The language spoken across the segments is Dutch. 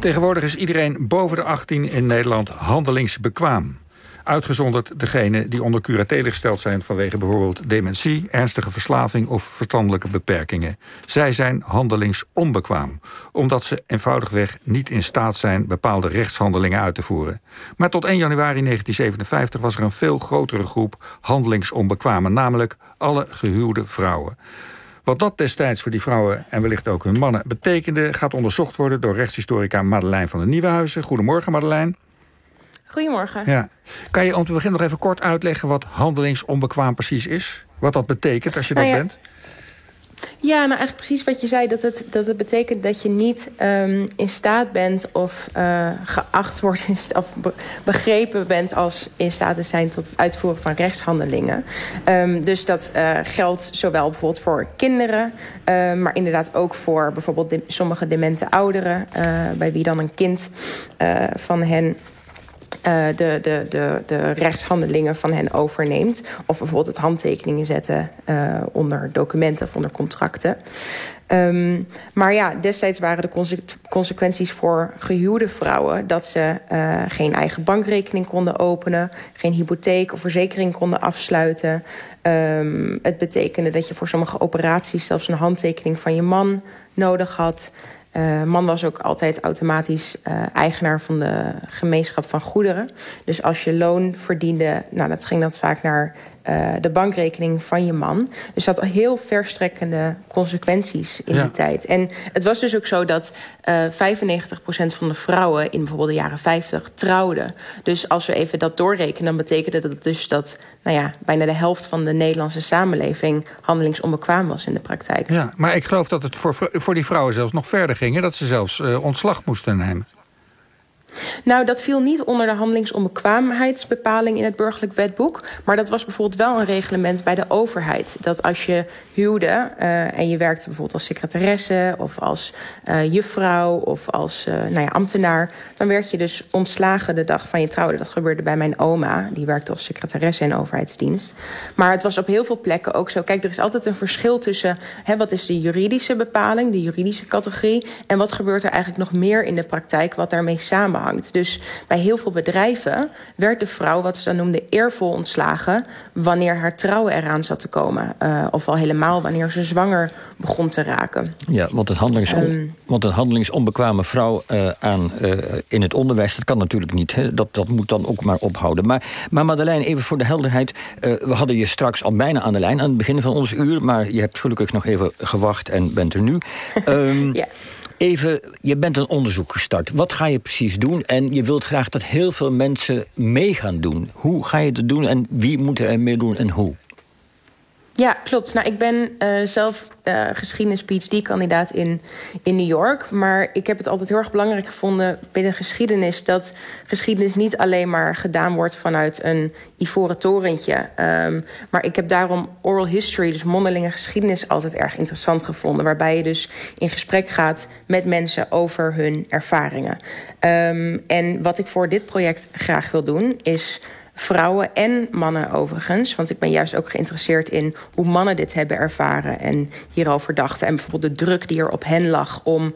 Tegenwoordig is iedereen boven de 18 in Nederland handelingsbekwaam. Uitgezonderd degenen die onder curatele gesteld zijn vanwege bijvoorbeeld dementie, ernstige verslaving of verstandelijke beperkingen. Zij zijn handelingsonbekwaam, omdat ze eenvoudigweg niet in staat zijn bepaalde rechtshandelingen uit te voeren. Maar tot 1 januari 1957 was er een veel grotere groep handelingsonbekwamen, namelijk alle gehuwde vrouwen. Wat dat destijds voor die vrouwen en wellicht ook hun mannen betekende, gaat onderzocht worden door rechtshistorica Madeleine van der Nieuwenhuizen. Goedemorgen, Madeleine. Goedemorgen. Ja. Kan je om te beginnen nog even kort uitleggen wat handelingsonbekwaam precies is? Wat dat betekent als je Nou dat ja. bent? Ja, nou eigenlijk precies wat je zei. Dat het, dat het betekent dat je niet ehm, in staat bent of eh, geacht wordt... Of be- begrepen bent als in staat te zijn tot het uitvoeren van rechtshandelingen. Ehm, dus dat eh, geldt zowel bijvoorbeeld voor kinderen... eh, maar inderdaad ook voor bijvoorbeeld sommige demente ouderen... eh, bij wie dan een kind van hen... eh, de, de, de, de rechtshandelingen van hen overneemt. Of bijvoorbeeld het handtekeningen zetten eh, onder documenten of onder contracten. Ehm, maar ja, destijds waren de conse- consequenties voor gehuwde vrouwen... dat ze eh, geen eigen bankrekening konden openen... geen hypotheek of verzekering konden afsluiten. Ehm, het betekende dat je voor sommige operaties... zelfs een handtekening van je man nodig had... Eh, man was ook altijd automatisch eh, eigenaar van de gemeenschap van goederen. Dus als je loon verdiende, nou, dat ging dat vaak naar eh, de bankrekening van je man. Dus dat had heel verstrekkende consequenties in Ja. die tijd. En het was dus ook zo dat eh 95% van de vrouwen in bijvoorbeeld de jaren 50 trouwden. Dus als we even dat doorrekenen, dan betekende dat dus dat nou ja, bijna de helft van de Nederlandse samenleving handelingsonbekwaam was in de praktijk. Ja, maar ik geloof dat het voor, voor die vrouwen zelfs nog verder ging. Hè, Dat ze zelfs eh, ontslag moesten nemen. Nou, dat viel niet onder de handelingsonbekwaamheidsbepaling in het burgerlijk wetboek. Maar dat was bijvoorbeeld wel een reglement bij de overheid. Dat als je huwde eh, en je werkte bijvoorbeeld als secretaresse of als eh, juffrouw of als eh, nou ja, ambtenaar, dan werd je dus ontslagen de dag van je trouwde. Dat gebeurde bij mijn oma, die werkte als secretaresse in overheidsdienst. Maar het was op heel veel plekken ook zo. Kijk, er is altijd een verschil tussen hè, wat is de juridische bepaling, de juridische categorie, en wat gebeurt er eigenlijk nog meer in de praktijk wat daarmee samenhangt. Dus bij heel veel bedrijven werd de vrouw, wat ze dan noemden, eervol ontslagen wanneer haar trouwen eraan zat te komen. Eh, of al helemaal wanneer ze zwanger begon te raken. Ja, want een, handelingsonbe- Ehm. want een handelingsonbekwame vrouw eh, aan, eh, in het onderwijs... dat kan natuurlijk niet. Hè? Dat, dat moet dan ook maar ophouden. Maar, maar Madeleine, even voor de helderheid. we hadden je straks al bijna aan de lijn aan het begin van ons uur... maar je hebt gelukkig nog even gewacht en bent er nu. Ehm, Ja. Even, je bent een onderzoek gestart. Wat ga je precies doen? En je wilt graag dat heel veel mensen mee gaan doen. Hoe ga je dat doen en wie moet er mee doen en hoe? Ja, klopt. Nou, ik ben eh, zelf eh geschiedenis-PhD-kandidaat in, in New York. Maar ik heb het altijd heel erg belangrijk gevonden binnen geschiedenis... dat geschiedenis niet alleen maar gedaan wordt vanuit een ivoren torentje. Ehm, maar ik heb daarom oral history, dus mondelinge geschiedenis... altijd erg interessant gevonden. Waarbij je dus in gesprek gaat met mensen over hun ervaringen. Ehm, en wat ik voor dit project graag wil doen is vrouwen en mannen overigens. Want ik ben juist ook geïnteresseerd in hoe mannen dit hebben ervaren en hierover dachten. En bijvoorbeeld de druk die er op hen lag om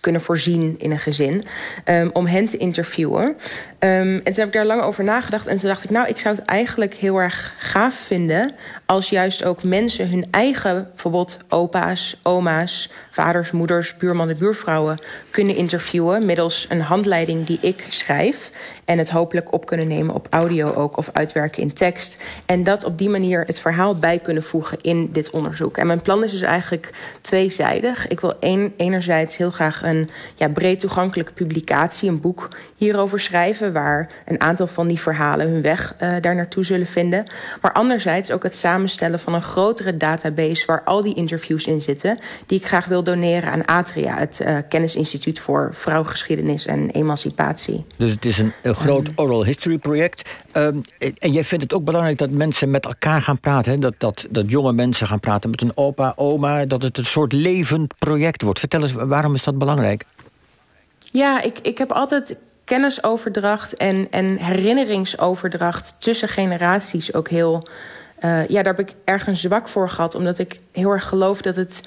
kunnen voorzien in een gezin. ehm, om hen te interviewen. Ehm, en toen heb ik daar lang over nagedacht. En toen dacht ik, nou, ik zou het eigenlijk heel erg gaaf vinden... als juist ook mensen hun eigen, bijvoorbeeld opa's, oma's... vaders, moeders, buurmannen, buurvrouwen kunnen interviewen... middels een handleiding die ik schrijf... en het hopelijk op kunnen nemen op audio ook... of uitwerken in tekst. En dat op die manier het verhaal bij kunnen voegen in dit onderzoek. En mijn plan is dus eigenlijk tweezijdig. Ik wil een, enerzijds heel graag een ja, breed toegankelijke publicatie... een boek hierover schrijven... waar een aantal van die verhalen hun weg uh, daar naartoe zullen vinden. Maar anderzijds ook het samenstellen van een grotere database... waar al die interviews in zitten... die ik graag wil doneren aan Atria... het uh, Kennisinstituut voor Vrouwgeschiedenis en Emancipatie. Dus het is een, een groot oral history project. Um, en jij vindt het ook belangrijk dat mensen met elkaar gaan praten. Hè? Dat, dat, dat jonge mensen gaan praten met een opa, oma. Dat het een soort levend project wordt. Vertel eens, waarom is dat belangrijk? Ja, ik, ik heb altijd kennisoverdracht en, en herinneringsoverdracht tussen generaties ook heel. Uh, ja, daar heb ik ergens zwak voor gehad. Omdat ik heel erg geloof dat het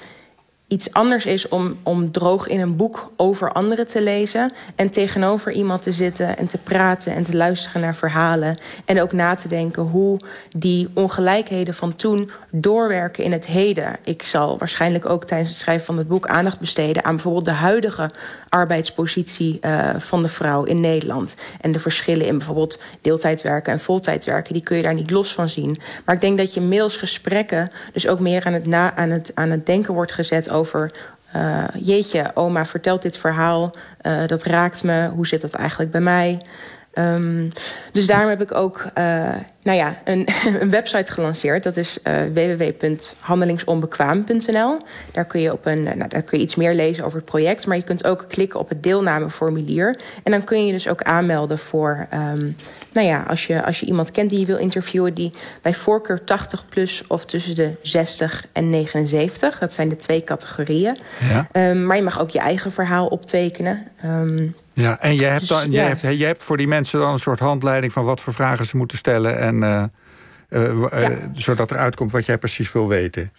iets anders is om, om droog in een boek over anderen te lezen en tegenover iemand te zitten en te praten en te luisteren naar verhalen en ook na te denken hoe die ongelijkheden van toen doorwerken in het heden. Ik zal waarschijnlijk ook tijdens het schrijven van het boek aandacht besteden aan bijvoorbeeld de huidige arbeidspositie uh, van de vrouw in Nederland en de verschillen in bijvoorbeeld deeltijdwerken en voltijdwerken. Die kun je daar niet los van zien. Maar ik denk dat je middels gesprekken dus ook meer aan het, na, aan het, aan het denken wordt gezet over uh, jeetje, oma vertelt dit verhaal, uh, dat raakt me, hoe zit dat eigenlijk bij mij? Um, dus daarom heb ik ook uh, nou ja, een, een, website gelanceerd. Dat is uh, www.handelingsonbekwaam.nl. Daar kun je op een, nou, daar kun je iets meer lezen over het project. Maar je kunt ook klikken op het deelnameformulier. En dan kun je dus ook aanmelden voor, um, nou ja, als je, als je iemand kent die je wil interviewen, die bij voorkeur 80 plus of tussen de 60 en 79. Dat zijn de twee categorieën. Ja. Um, maar je mag ook je eigen verhaal optekenen. Ja, en jij hebt, dan, dus, jij, ja. hebt, jij hebt voor die mensen dan een soort handleiding van wat voor vragen ze moeten stellen. En, uh, uh, ja. zodat er uitkomt wat jij precies wil weten.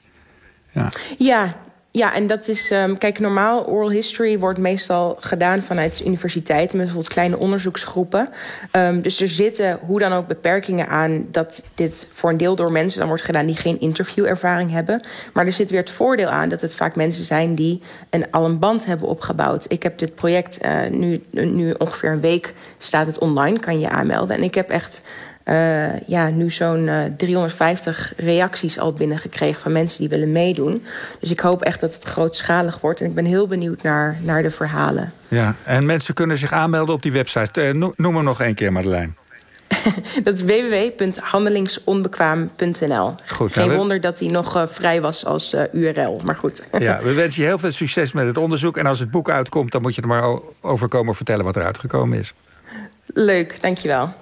Ja, ja ja, en dat is. Um, kijk, normaal oral history wordt meestal gedaan vanuit universiteiten met bijvoorbeeld kleine onderzoeksgroepen. Um, dus er zitten hoe dan ook beperkingen aan dat dit voor een deel door mensen dan wordt gedaan die geen interviewervaring hebben. Maar er zit weer het voordeel aan dat het vaak mensen zijn die een, al een band hebben opgebouwd. Ik heb dit project uh, nu, nu ongeveer een week staat het online, kan je aanmelden. En ik heb echt uh, ja, nu zo'n uh, 350 reacties al binnengekregen van mensen die willen meedoen. Dus ik hoop echt dat het grootschalig wordt. En ik ben heel benieuwd naar, naar de verhalen. Ja, en mensen kunnen zich aanmelden op die website. Uh, noem hem nog één keer, Madeleine. dat is www.handelingsonbekwaam.nl. Goed, Geen nou, wonder dat hij nog uh, vrij was als uh, URL, maar goed. ja, we wensen je heel veel succes met het onderzoek. En als het boek uitkomt, dan moet je er maar over komen vertellen wat er uitgekomen is. Leuk, dankjewel.